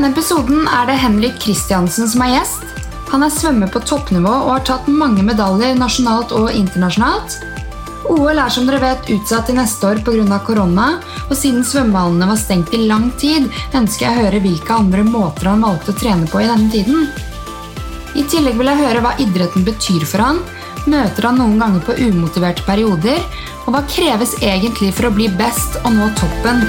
denne episoden er det Henrik Kristiansen som er gjest. Han er svømmer på toppnivå og har tatt mange medaljer nasjonalt og internasjonalt. OL er som dere vet utsatt til neste år pga. korona, og siden svømmehallene var stengt i lang tid, ønsker jeg å høre hvilke andre måter han valgte å trene på i denne tiden. I tillegg vil jeg høre hva idretten betyr for han, møter han noen ganger på umotiverte perioder, og hva kreves egentlig for å bli best og nå toppen.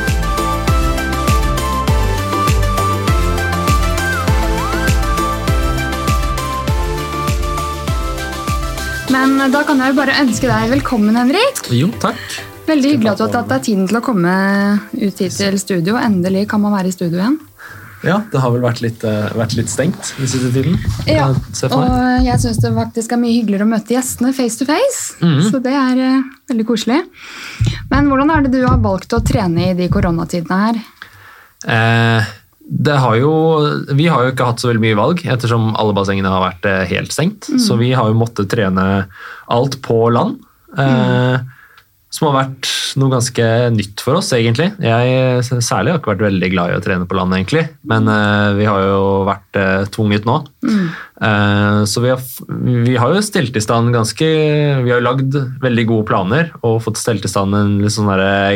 Men da kan jeg jo bare ønske deg velkommen, Henrik. Jo, takk. Veldig hyggelig at du har tatt deg tiden til å komme ut hit til studio. Endelig kan man være i studio igjen. Ja, det har vel vært litt, eh, vært litt stengt den siste tiden. Ja, og jeg syns det faktisk er mye hyggeligere å møte gjestene face to face. Mhm. Så det er eh, veldig koselig. Men hvordan er det du har valgt å trene i de koronatidene her? Eh, har jo, vi har jo ikke hatt så veldig mye valg, ettersom alle bassengene har vært eh, helt stengt. Så vi har jo måttet trene alt på land. Eh, Som har vært noe ganske nytt for oss, egentlig. Jeg særlig har ikke vært veldig glad i å trene på land, egentlig. Men uh, vi har jo vært uh, tvunget nå. Eh, så vi har, vi har jo stelt i stand ganske Vi har jo lagd veldig gode planer og fått stelt i stand en litt sånn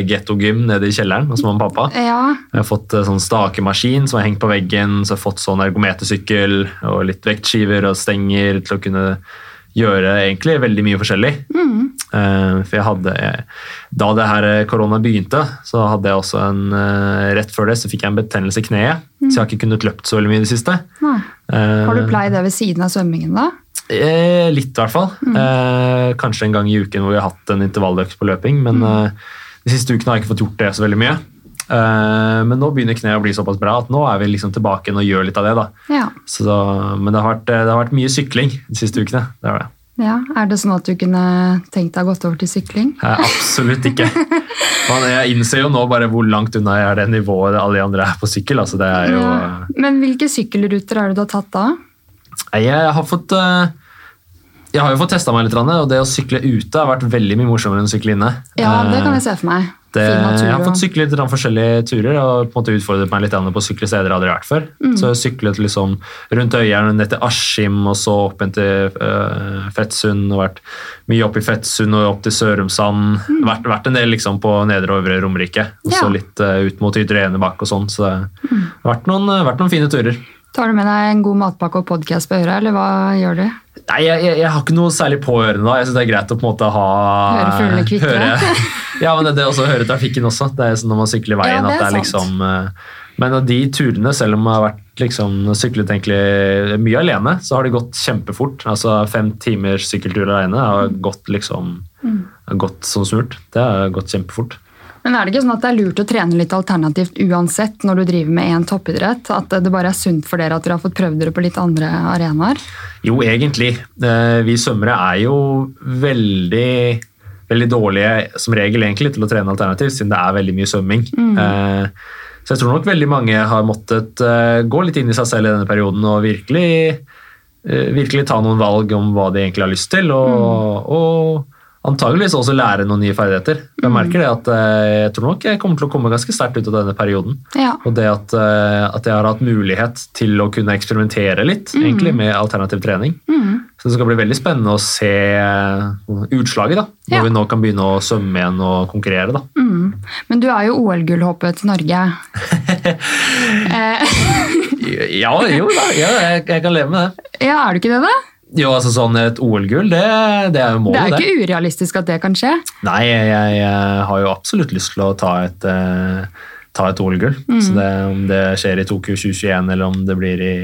gettogym nede i kjelleren hos mamma og pappa. Ja, Jeg har fått sånn stakemaskin som har hengt på veggen, så jeg har fått sånn ergometersykkel og litt vektskiver og stenger til å kunne gjøre egentlig veldig mye forskjellig. Eh, for jeg hadde, Da det her eh, korona begynte, så hadde jeg også en eh, Rett før det så fikk jeg en betennelse i kneet, så jeg har ikke kunnet løpt så veldig mye i det siste. nei. Eh, Har du pleid det ved siden av svømmingen, da? Eh, litt, i hvert fall. Eh, kanskje en gang i uken hvor vi har hatt en intervalløkt på løping. Men eh, de siste ukene har jeg ikke fått gjort det så veldig mye. Eh, men nå begynner kneet å bli såpass bra at nå er vi liksom tilbake igjen og gjør litt av det. Ja. Så men det har, vært, det har vært mye sykling de siste ukene. Det har det. Ja. Er det sånn at du kunne tenkt deg gått over til sykling? Nei, absolutt ikke. Man, jeg innser jo nå bare hvor langt unna jeg er det nivået alle de andre er på sykkel. altså det er jo... Ja. Men hvilke sykkelruter er det du har tatt da? Jeg har fått eh, jeg har jo fått testa meg litt, og det å sykle ute har vært veldig mye morsommere enn å sykle inne. Ja, det kan Eh, jeg se for meg. Det, natur jeg har fått sykle litt grann forskjellige turer og på en måte utfordret meg litt på å sykle steder jeg aldri har vært før. Mm. Så jeg syklet liksom rundt Øyeren ned til Askim og så opp til øh, Fettsund. og Vært mye opp i Fettsund og opp til Sørumsand. Vært, vært en del liksom på nedre og øvre Romerike. Og så Mm. Ja. Mm. litt øh, ut mot Ytre Enebakk og sånn. Så det har vært øh, vært noen fine turer. Tar du med deg en god matpakke og podkast på øret, eller hva gjør du? Nei, jeg, jeg, jeg har ikke noe særlig på ørene da. Jeg synes det er greit å på en måte ha Høre fuglene kvitre. Ja, men det, det også høre trafikken også. Det er sånn når man sykler veien Ja, det at det er sant. liksom eh, Men av de turene, selv om jeg har vært liksom syklet egentlig mye alene, så har det gått kjempefort. Altså fem timers sykkeltur alene har gått liksom Mm. gått som smurt. Det har gått kjempefort. Men er det ikke sånn at det er lurt å trene litt alternativt uansett når du driver med én toppidrett? At det bare er sunt for dere at dere har fått prøvd dere på litt andre arenaer? Jo, egentlig. Eh, Vi svømmere er jo veldig, veldig dårlige som regel egentlig til å trene alternativt, siden det er veldig mye svømming. Mm. Så jeg tror nok veldig mange har måttet eh, gå litt inn i seg selv i denne perioden og virkelig, eh, virkelig ta noen valg om hva de egentlig har lyst til, og, og antageligvis også lære noen nye ferdigheter. Jeg merker det at eh, jeg tror nok jeg kommer til å komme ganske sterkt ut av denne perioden. Ja. Og det at, eh, at jeg har hatt mulighet til å kunne eksperimentere litt egentlig, med alternativ trening. Mm. Så det skal bli veldig spennende å se eh, utslaget, da, når Ja. vi nå kan begynne å svømme igjen og konkurrere. Da. Mm. Men du er jo OL-gullhåpet til Norge. Ja, jo da, ja, jeg, jeg kan leve med det. ja, er du ikke det, da? Jo, altså sånn Et OL-gull, det, det er jo målet. Det er jo ikke urealistisk at det kan skje. Nei, jeg, jeg, jeg har jo absolutt lyst til å ta et, uh, ta et OL-gull. Mm. Så det, Om det skjer i Tokyo 2021 eller om det blir i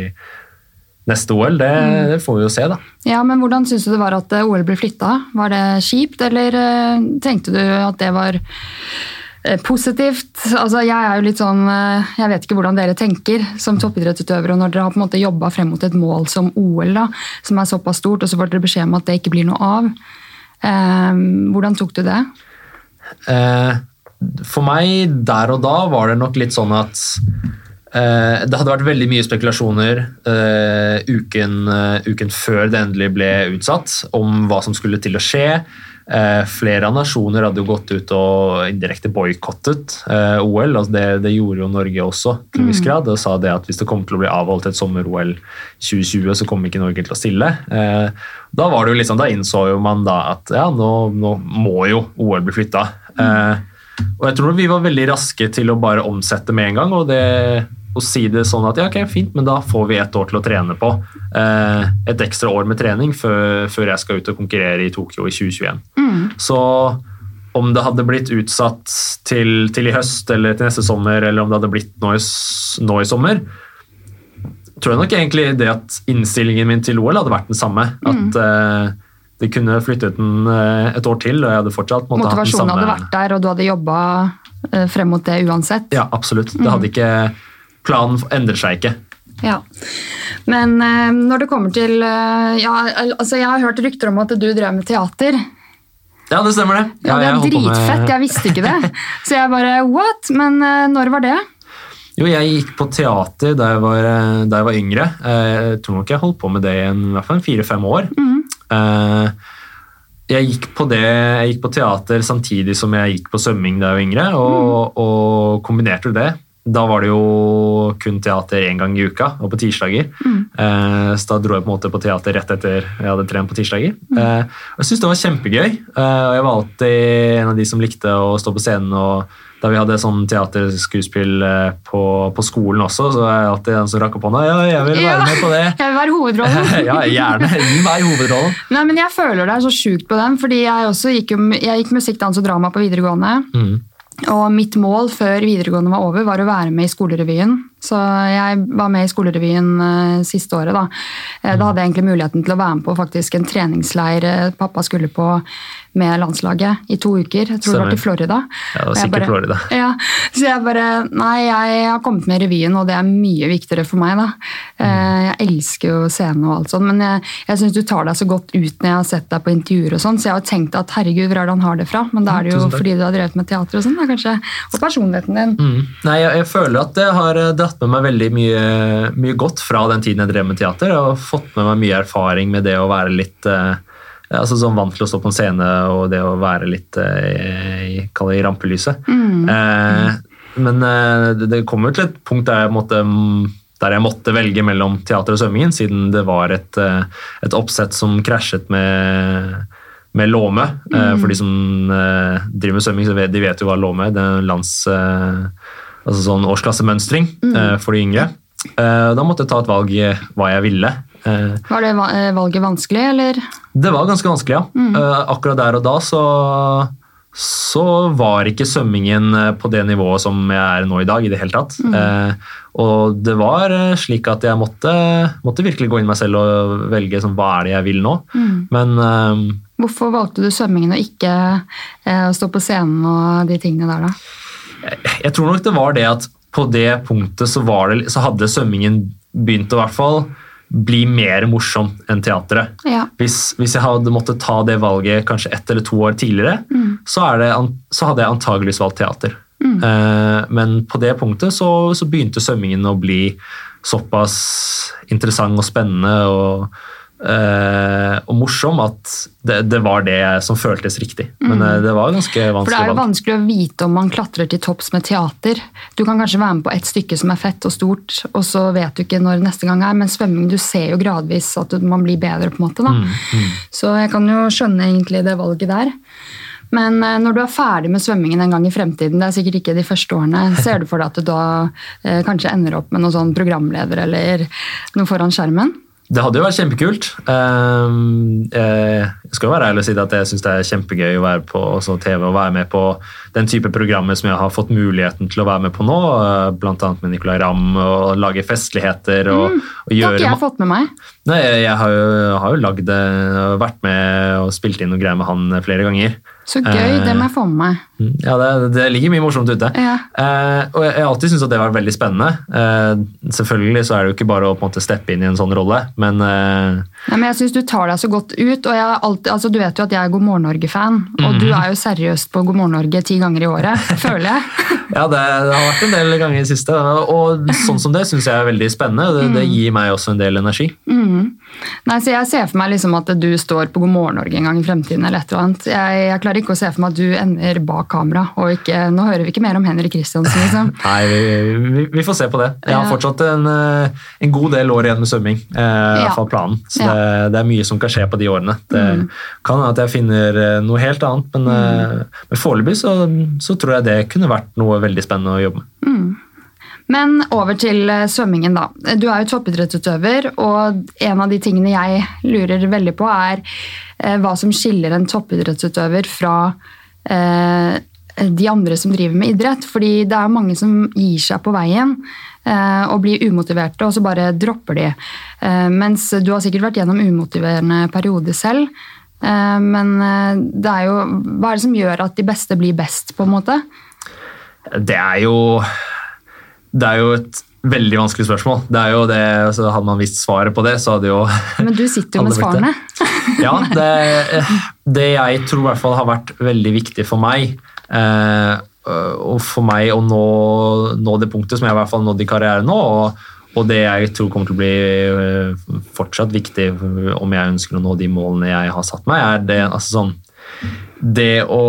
neste OL, det, Mm. det får vi jo se, da. Ja, men Hvordan syns du det var at eh, OL ble flytta? Var det kjipt, eller uh, tenkte du at det var positivt? Altså, Jeg er jo litt sånn, eh, jeg vet ikke hvordan dere tenker som toppidrettsutøvere. og Når dere har på en måte jobba frem mot et mål som OL, da, som er såpass stort, og så får dere beskjed om at det ikke blir noe av. Eh, hvordan tok du det? Eh, for meg der og da var det nok litt sånn at eh, det hadde vært veldig mye spekulasjoner eh, uken, eh, uken før det endelig ble utsatt, om hva som skulle til å skje. Eh, flere av nasjoner hadde jo gått ut og indirekte boikottet eh, OL. Altså det, det, gjorde jo Norge også til en viss grad, og sa det at hvis det kommer til å bli avholdt et sommer-OL 2020, så kommer ikke Norge til å stille. Eh, da var det jo liksom, da innså jo man da at ja, nå, nå må jo OL bli flytta. Mm. og jeg tror vi var veldig raske til å bare omsette med en gang. og det å si det sånn at ja, ok, fint, men da får vi ett år til å trene på. Eh, et ekstra år med trening før, før, jeg skal ut og konkurrere i Tokyo i 2021. Mm. Så om det hadde blitt utsatt til, til, i høst eller til neste sommer, eller om det hadde blitt nå i, nå i sommer, tror jeg nok egentlig det at innstillingen min til OL hadde vært den samme. Mm. At eh, det kunne flyttet den eh, et år til, og jeg hadde fortsatt måtte Motivasjonen hadde vært der, og du hadde jobba eh, frem mot det uansett? Ja, absolutt. Det hadde mm. ikke planen endrer seg ikke. Ja, Men eh, når det kommer til eh, ja, altså Jeg har hørt rykter om at du drev med teater. Ja, det stemmer det. Ja, det er dritfett. Med... Jeg visste ikke det. Så jeg bare what? Men eh, når var det? Jo, jeg gikk på teater da jeg var, da jeg var yngre. Jeg tror nok jeg holdt på med det i, en, i hvert fall fire-fem år. Mm. Jeg gikk på det, jeg gikk på teater samtidig som jeg gikk på svømming da jeg var yngre, og, mm. og kombinerte det da var det jo kun teater én gang i uka, og på tirsdager. Mm. Eh, så da dro jeg på en måte på teater rett etter jeg hadde trent på tirsdager. Mm. Eh, Jeg syntes det var kjempegøy, eh, og jeg var alltid en av de som likte å stå på scenen. og Da vi hadde sånn teaterskuespill på, på, skolen også, så var jeg alltid den som rakk opp hånda. Ja, jeg vil være ja, med på det. Jeg vil være hovedrollen. ja, gjerne. Gi meg hovedrollen. Nei, men Jeg føler deg så sjukt på den, fordi jeg også gikk, jeg gikk musikk, dans og drama på videregående. Mm. Og mitt mål før videregående var over, var å være med i Skolerevyen. Så jeg var med i Skolerevyen uh, siste året. Da. Uh, da hadde jeg egentlig muligheten til å være med på faktisk en treningsleir uh, pappa skulle på med landslaget i to uker. Jeg tror Stemmer. det var til Florida. Ja, det var sikkert bare, Florida. Ja, så jeg bare Nei, jeg har kommet med i revyen, og det er mye viktigere for meg. da. Mm. Jeg elsker jo scenen og alt sånt, men jeg, jeg syns du tar deg så godt ut når jeg har sett deg på intervjuer og sånn, så jeg har tenkt at herregud, hvor er det han har det fra? Men da er det jo fordi du har drevet med teater og sånn, kanskje. Og personligheten din. Mm. Nei, jeg, jeg, føler at det har dratt med meg veldig mye, mye, godt fra den tiden jeg drev med teater, og fått med meg mye erfaring med det å være litt eh, altså sånn vant til å stå på en scene og det å være litt eh, i, i rampelyset. Mm. Eh, men eh, det kom jo til et punkt der jeg, måtte, der jeg måtte velge mellom teater og svømmingen, siden det var et, eh, et oppsett som krasjet med, med Låme. Eh, mm. For de som driver med svømming, de vet jo hva Låme er. Det er lands altså sånn årsklassemønstring mm. for de yngre. Da måtte jeg ta et valg hva jeg ville. Eh, var det eh, valget vanskelig, eller? Det var ganske vanskelig, ja. Mm. Eh, akkurat der og da så, så var ikke svømmingen på det nivået som jeg er nå i dag. i det hele tatt. Mm. og det var slik at jeg måtte, måtte, virkelig gå inn meg selv og velge sånn, hva er det jeg vil nå. Mm. Men Hvorfor valgte du svømmingen og ikke å stå på scenen og de tingene der, da? Jeg, tror nok det var det at på det punktet så, det, så hadde svømmingen begynt å hvert fall bli mer morsom enn teatret. Ja. Hvis, hvis, jeg hadde måttet ta det valget kanskje ett eller to år tidligere, mm. så, det, så, hadde jeg antageligvis valgt teater. Mm. Eh, men på det punktet så, så begynte svømmingen å bli såpass interessant og spennende. og Uh, og morsom at det, det, var det som føltes riktig. Men uh, det var ganske vanskelig. For Det er jo vanskelig å vite om man klatrer til topps med teater. Du kan kanskje være med på et stykke som er fett og stort, og så vet du ikke når neste gang er. Men svømming, du ser jo gradvis at man blir bedre. på en måte. Mm, mm. Så jeg kan jo skjønne egentlig det valget der. Men uh, når du er ferdig med svømmingen en gang i fremtiden, det er sikkert ikke de første årene, ser du for deg at du da kanskje ender opp med noen sånn programleder eller noe foran skjermen? Det hadde jo vært kjempekult. Ehm, eh, jeg skal jo være ærlig og si at jeg syns det er kjempegøy å være på TV og være med på den type programmer som jeg har fått muligheten til å være med på nå, eh, bl.a. med Nicolay Ramm, og lage festligheter. Og, mm, og gjøre... Det har ikke jeg fått med meg. Nei, Jeg har jo, har jo lagd det, vært med og spilt inn noe greier med han flere ganger. Så gøy, det må jeg få med meg. Mm, ja, det, det ligger mye morsomt ute. Ja. Eh, og jeg, har alltid syntes at det var veldig spennende. Eh, selvfølgelig så er det jo ikke bare å på en måte steppe inn i en sånn rolle, men eh... Nei, Men jeg syns du tar deg så godt ut. og alltid, altså, Du vet jo at jeg er God morgen Norge-fan, og mm. du er jo seriøst på God morgen Norge ti ganger i året, føler jeg. ja, det, det, har vært en del ganger i det siste, og sånn som det syns jeg er veldig spennende. Det, mm. det, gir meg også en del energi. Mm. Nei, så Jeg ser for meg liksom at du står på God morgen Norge en gang i fremtiden. eller et eller annet. Jeg, jeg klarer ikke å se for meg at du ender bak kamera. og ikke, Nå hører vi ikke mer om Henrik Kristiansen. liksom. Nei, vi, vi, vi, får se på det. Jeg har fortsatt en, eh, en god del år igjen med svømming. Eh, Ja. planen. Så Ja. det, det er mye som kan skje på de årene. Det kan hende at jeg finner eh, noe helt annet, men, mm. men foreløpig så, så tror jeg det kunne vært noe veldig spennende å jobbe med. Men over til eh, svømmingen, da. Du er jo toppidrettsutøver, og en av de tingene jeg lurer veldig på, er eh, hva som skiller en toppidrettsutøver fra eh, de andre som driver med idrett. Fordi det er mange som gir seg på veien og blir umotiverte, og så bare dropper de. Mens du har sikkert vært gjennom umotiverende perioder selv. Men det er jo, hva er det som gjør at de beste blir best, på en måte? Det er jo det er jo et veldig vanskelig spørsmål. Det er jo det, altså Hadde man visst svaret på det, så hadde jo Men du sitter jo med svarene. Ja, det, det jeg tror i hvert fall har vært veldig viktig for meg, eh, og for meg å nå, nå det punktet som jeg i hvert fall nådde i karrieren nå, og, og det jeg tror kommer til å bli eh, fortsatt viktig om jeg ønsker å nå de målene jeg har satt meg, er det, altså sånn, det, å,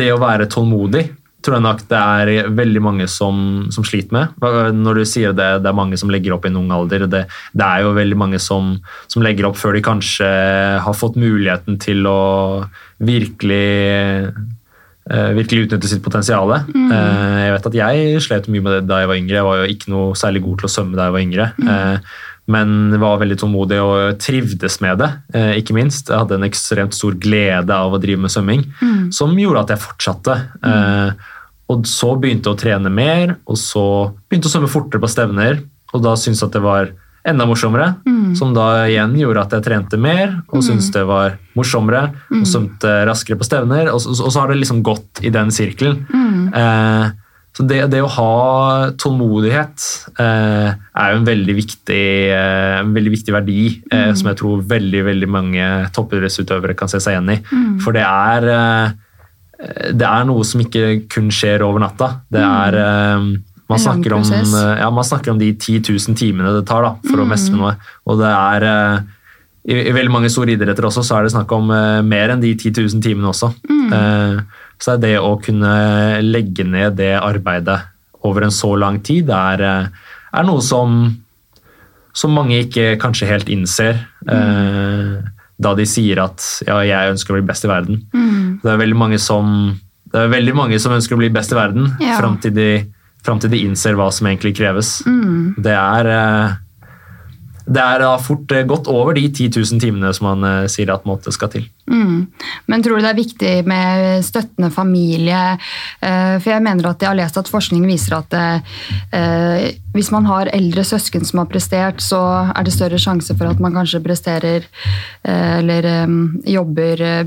det å være tålmodig tror jeg nok det er veldig mange som, som sliter med. Når du sier det, det er mange som legger opp i en ung alder. Det, det er jo veldig mange som, som legger opp før de kanskje har fått muligheten til å virkelig eh, virkelig utnytte sitt potensial. Mm. jeg vet at jeg slet mye med det da jeg var yngre. Jeg var jo ikke noe særlig god til å svømme da jeg var yngre. Mm men var veldig tålmodig og trivdes med det, eh, ikke minst. Jeg hadde en ekstremt stor glede av å drive med svømming, som gjorde at jeg fortsatte. Eh, og så begynte jeg å trene mer, og så begynte jeg å svømme fortere på stevner. Og da syntes jeg at det var enda morsommere, som da igjen gjorde at jeg trente mer og syntes det var morsommere og svømte raskere på stevner. Og så, og så har det liksom gått i den sirkelen. Eh, så det, det å ha tålmodighet eh, er jo en veldig viktig, eh, en veldig viktig verdi eh, som jeg tror veldig veldig mange toppidrettsutøvere kan se seg igjen i. For det er, eh, det er noe som ikke kun skjer over natta. Det er eh, man snakker, om, eh, ja, man snakker om de 10 000 timene det tar da, for å mestre noe. Og det er eh, i, I veldig mange store idretter også, så er det snakk om eh, mer enn de 10 000 timene også. Eh, så er det å kunne legge ned det arbeidet over en så lang tid, det er, eh, er noe som, som mange ikke kanskje helt innser. eh, da de sier at ja, jeg ønsker å bli best i verden. Det er som det er veldig mange som ønsker å bli best i verden, Ja. fram til, de- innser hva som egentlig kreves. Det er eh, det er da fort eh, gått over de 10 000 timene som man eh, sier at måtte skal til. Mm. Men tror du det er viktig med støttende familie? Eh, For jeg mener at jeg har lest at forskning viser at eh, hvis man har eldre søsken som har prestert, så er det større sjanse for at man kanskje presterer eh, eller eh, jobber eh,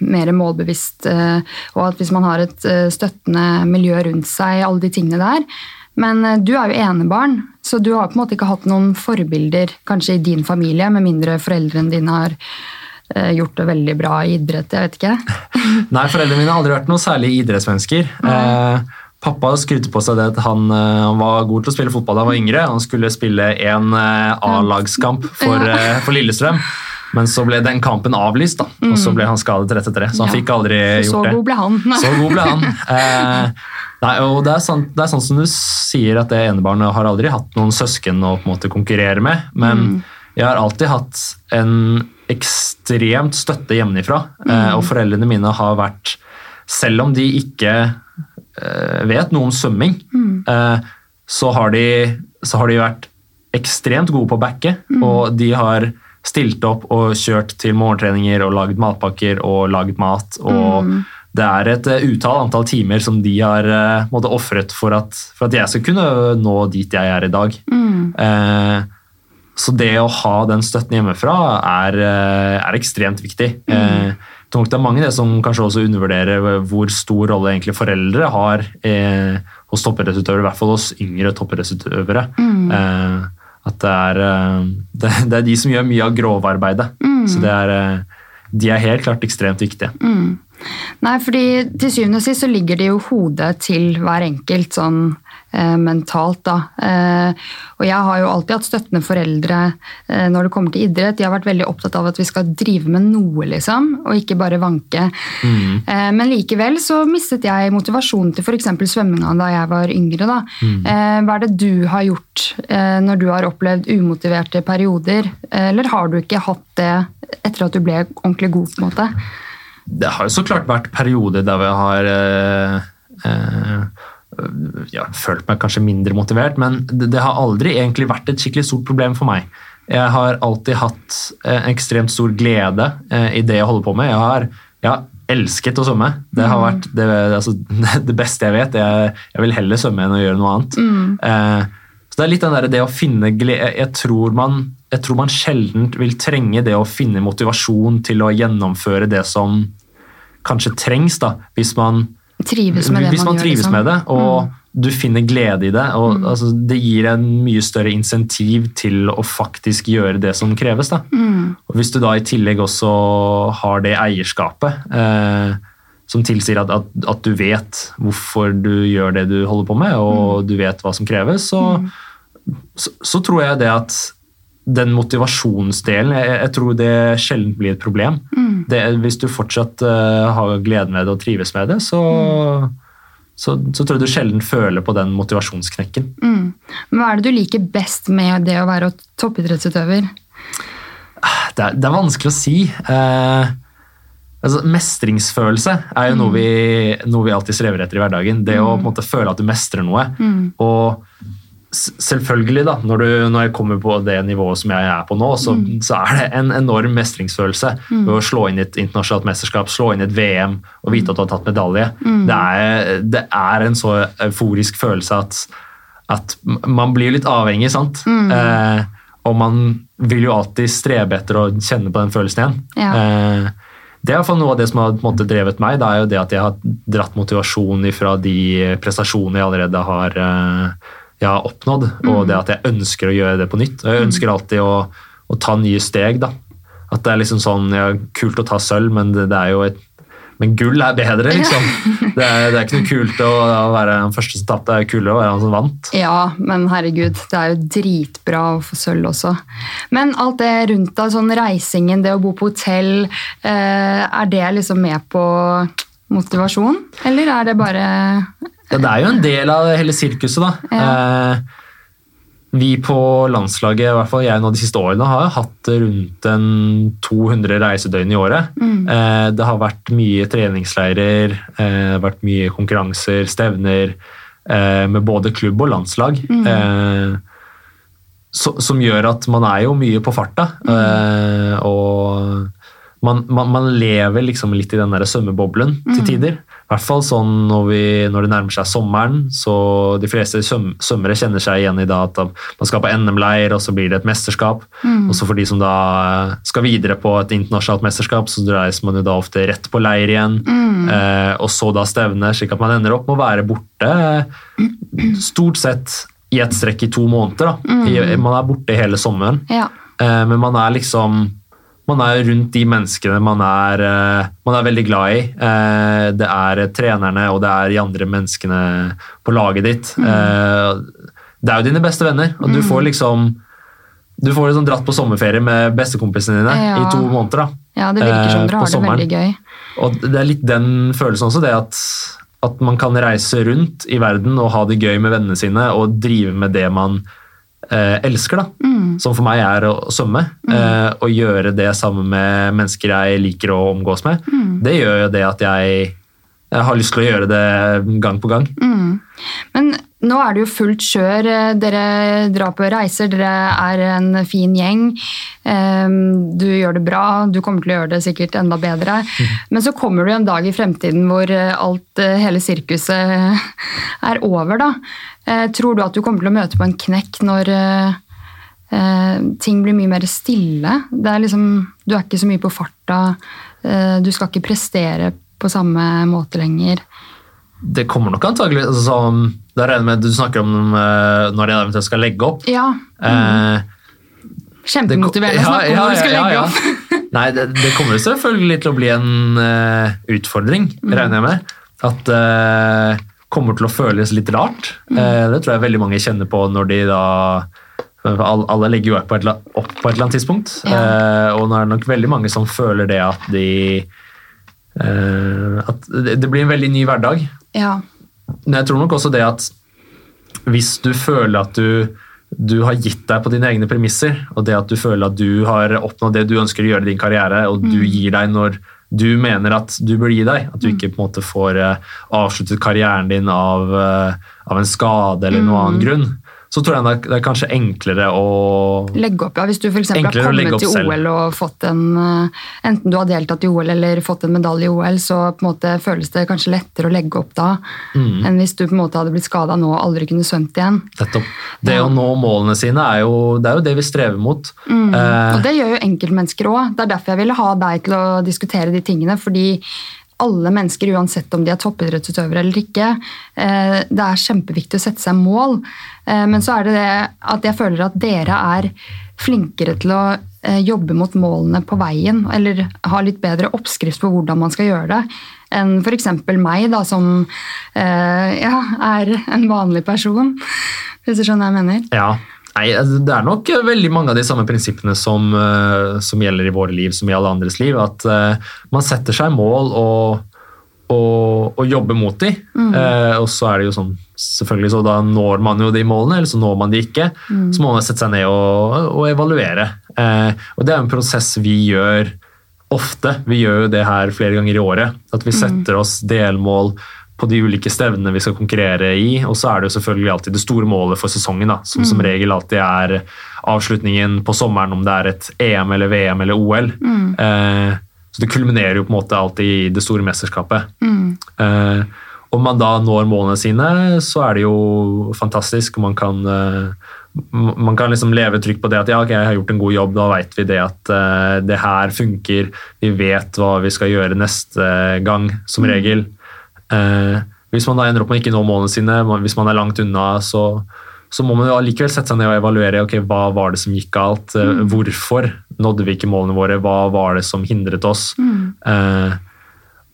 mer målbevisst. eh, Og at hvis man har et eh, støttende miljø rundt seg, alle de tingene der. Men eh, du er jo enebarn, så du har på en måte ikke hatt noen forbilder kanskje i din familie, med mindre foreldrene dine har eh, gjort det veldig bra i idrett. jeg vet ikke. Nei, foreldrene mine har aldri vært noe særlig idrettsmennesker. Eh, pappa skrudde på seg det at han, han var god til å spille fotball da han var yngre. Han skulle spille en A-lagskamp for, Ja. for Lillestrøm. Men så ble den kampen avlyst, da, og så ble han skadet rett etter det. Så han Ja. fikk aldri Så gjort det. Så god ble han. Så god ble han. Eh, nei, og det er, sant, det er sånn som du sier at det enebarnet har aldri hatt noen søsken å på en måte konkurrere med, men jeg har alltid hatt en ekstremt støtte hjemmefra. Mm. og foreldrene mine har vært, selv om de ikke eh, vet noe om svømming, eh, så, har de, så har de vært ekstremt gode på å backe, og de har stilt opp og kjørt til morgentreninger og lagd matpakker og lagd mat. og Det er et eh, utall antall timer som de har uh, ofret for, for at jeg skal kunne nå dit jeg er i dag. Eh, så det å ha den støtten hjemmefra er, uh, er ekstremt viktig. Mm. Uh, det er mange det som kanskje også undervurderer hvor stor rolle egentlig foreldre har eh, hos toppidrettsutøvere, i hvert fall hos yngre toppidrettsutøvere. Eh, at det er, eh, det, det er de som gjør mye av grovarbeidet. Så det er, eh, de er helt klart ekstremt viktige. Nei, fordi til syvende og sist så ligger det jo hodet til hver enkelt sånn eh, mentalt. Da. Eh, og jeg har jo alltid hatt støttende foreldre eh, når det kommer til idrett. De har vært veldig opptatt av at vi skal drive med noe, liksom, og ikke bare vanke. Mm. Men likevel så mistet jeg motivasjonen til f.eks. svømminga da jeg var yngre. Da. Mm. hva er det du har gjort når du har opplevd umotiverte perioder? Eller har du ikke hatt det etter at du ble ordentlig god? på en måte? Det har jo så klart vært perioder der vi har eh, eh, ja, følt meg kanskje mindre motivert, men det, det har aldri egentlig vært et skikkelig stort problem for meg. Jeg har alltid hatt eh, ekstremt stor glede eh, i det jeg holder på med. Jeg har, jeg har elsket å svømme. Det har vært det, altså, det beste jeg vet. Jeg, jeg vil heller svømme enn å gjøre noe annet. Eh, så det er litt den der, det å finne glede jeg, tror man, jeg tror man sjelden vil trenge det å finne motivasjon til å gjennomføre det som kanskje trengs, da, hvis man, Trives med det hvis man, man gjør? trives liksom. med det, og du finner glede i det. og altså, Det gir en mye større insentiv til å faktisk gjøre det som kreves. Da. Og Hvis du da i tillegg også har det eierskapet eh, som tilsier at, at, at du vet hvorfor du gjør det du holder på med, og du vet hva som kreves, så, så, så tror jeg det at den motivasjonsdelen, jeg, jeg tror det sjelden blir et problem. Det, hvis du fortsatt uh, har gleden ved det og trives med det, så, så, så tror jeg du sjelden føler på den motivasjonsknekken. Mm. Men hva er det du liker best med det å være toppidrettsutøver? Det er, det er vanskelig å si. Eh, altså, mestringsfølelse er jo noe, vi, noe vi alltid strever etter i hverdagen. Det å på en måte føle at du mestrer noe. Og s- selvfølgelig, da, når, du, når jeg kommer på det nivået som jeg er på nå, så, så er det en enorm mestringsfølelse ved å slå inn et internasjonalt mesterskap, slå inn et VM og vite at du har tatt medalje. Det, er, det er en så euforisk følelse at, at man blir litt avhengig, sant? Eh, og man vil jo alltid strebe etter å kjenne på den følelsen igjen. Ja. Eh, det er noe av det som har måte, drevet meg. Det er jo det at jeg har dratt motivasjon fra de prestasjonene jeg allerede har, eh, jeg har oppnådd, og det at jeg ønsker å gjøre det på nytt. Og jeg ønsker alltid å, å ta nye steg. da. At det er liksom sånn, ja, Kult å ta sølv, men det, det er jo et men gull er bedre, liksom. Det er, det er ikke noe kult å, å være den første som tapte, det er kulere å være han som vant. Ja, men herregud, det er jo dritbra å få sølv også. Men alt det rundt deg, sånn reisingen, det å bo på hotell, eh, er det liksom med på motivasjon? Eller er det bare Ja, det er jo en del av hele sirkuset, da. Eh, vi på landslaget, i hvert fall jeg nå de siste årene, har hatt rundt en 200 reisedøgn i året. Eh, det har vært mye treningsleirer, eh, vært mye konkurranser, stevner, eh, med både klubb og landslag. Eh, så, som gjør at man er jo mye på farta. eh, og man, man, man lever liksom litt i den der svømmeboblen til tider. I hvert fall sånn når, vi, når det nærmer seg sommeren, så de fleste svøm, svømmere kjenner seg igjen i da at man skal på NM-leir, og så blir det et mesterskap. Og så for de som da skal videre på et internasjonalt mesterskap, så reiser man jo da ofte rett på leir igjen, eh, og så da stevne, slik at man ender opp med å være borte stort sett i et strekk i to måneder. Da. I, man er borte hele sommeren. Ja. Eh, men man er liksom man er rundt de menneskene man er, eh, man er veldig glad i. Eh, det er trenerne og det er de andre menneskene på laget ditt. Eh, det er jo dine beste venner, og du får liksom du får liksom dratt på sommerferie med bestekompisene dine Ja. i to måneder. da. ja, det virker som dere har det veldig gøy. Og det er litt den følelsen også, det at, at man kan reise rundt i verden og ha det gøy med vennene sine og drive med det man eh, elsker, da. Som for meg er å svømme. Eh, og gjøre det sammen med mennesker jeg liker å omgås med. Det gjør jo det at jeg, jeg har lyst til å gjøre det gang på gang. Men nå er det jo fullt kjør. Dere drar på reiser, dere er en fin gjeng. Ehm, Du gjør det bra, du kommer til å gjøre det sikkert enda bedre. Men så kommer det en dag i fremtiden hvor eh, alt, eh, hele sirkuset er over. da. Eh, Tror du at du kommer til å møte på en knekk når ting blir mye mer stille? Det er liksom, du er ikke så mye på farta, du skal ikke prestere på samme måte lenger. Det kommer nok antagelig altså, sånn, Da regner jeg med at du snakker om uh, når jeg eventuelt skal legge opp. Ja, Eh, Kjempemotiverende å snakke om når du skal legge opp. Nei, det, det kommer selvfølgelig til å bli en uh, utfordring, Mm. regner jeg med. At eh, kommer til å føles litt rart. Eh, det tror jeg veldig mange kjenner på når de da Alle legger jo opp på et, eller annet tidspunkt. Ja. Og nå er det nok veldig mange som føler det at de At det blir en veldig ny hverdag. Ja. Men jeg tror nok også det at hvis du føler at du, du har gitt deg på dine egne premisser, og det at du føler at du har oppnådd det du ønsker å gjøre i din karriere, og du gir deg når du mener at du bør gi deg, at du ikke på en måte får eh, avsluttet karrieren din av, eh, av en skade eller noen annen grunn, så tror jeg det er, det er kanskje enklere å Legge opp, ja. Hvis du eksempel har kommet til til selv. OL og fått en eh, Enten du har deltatt i OL eller fått en medalje i OL, så på en måte føles det kanskje lettere å legge opp da Mm. enn hvis du på en måte hadde blitt skada nå og aldri kunne svømt igjen. Nettopp. Det å nå målene sine er jo det, er jo det vi strever mot. Mm. Eh, Og det gjør jo enkeltmennesker òg. Det er derfor jeg ville ha deg til å diskutere de tingene. fordi alle mennesker, uansett om de er toppidrettsutøvere eller ikke, eh, det er kjempeviktig å sette seg mål. Eh, Men så er det det at jeg føler at dere er flinkere til å eh, jobbe mot målene på veien, eller ha litt bedre oppskrift på hvordan man skal gjøre det, enn f.eks. meg, da, som ja, er en vanlig person. Hvis du skjønner hva jeg mener? Ja. Nei, altså, Det er nok eh, veldig mange av de samme prinsippene som, eh, som gjelder i våre liv som i alle andres liv. At eh, man setter seg mål og, og, og jobber mot de. Eh, og så er det jo sånn, selvfølgelig så da når man jo de målene, eller så når man de ikke. Så må man sette seg ned og, og evaluere. Og det er en prosess vi gjør ofte. Vi gjør jo det her flere ganger i året. At vi setter oss delmål på de ulike stevnene vi skal konkurrere i. Og så er det jo selvfølgelig alltid det store målet for sesongen, da, som som regel alltid er avslutningen på sommeren, om det er et EM eller VM eller OL. Eh, så det kulminerer jo på en måte alltid i det store mesterskapet. Eh, om man da når målene sine, så er det jo fantastisk. Man kan, eh, man kan liksom leve trygt på det at ja, okay, jeg har gjort en god jobb, da vet vi det at eh, det her funker. Vi vet hva vi skal gjøre neste gang, som regel. Eh, hvis man da ender opp med ikke nå målene sine, hvis man er langt unna, så, så må man jo allikevel sette seg ned og evaluere ok, hva var det som gikk galt. Mm. Hvorfor nådde vi ikke målene våre? Hva var det som hindret oss? Eh,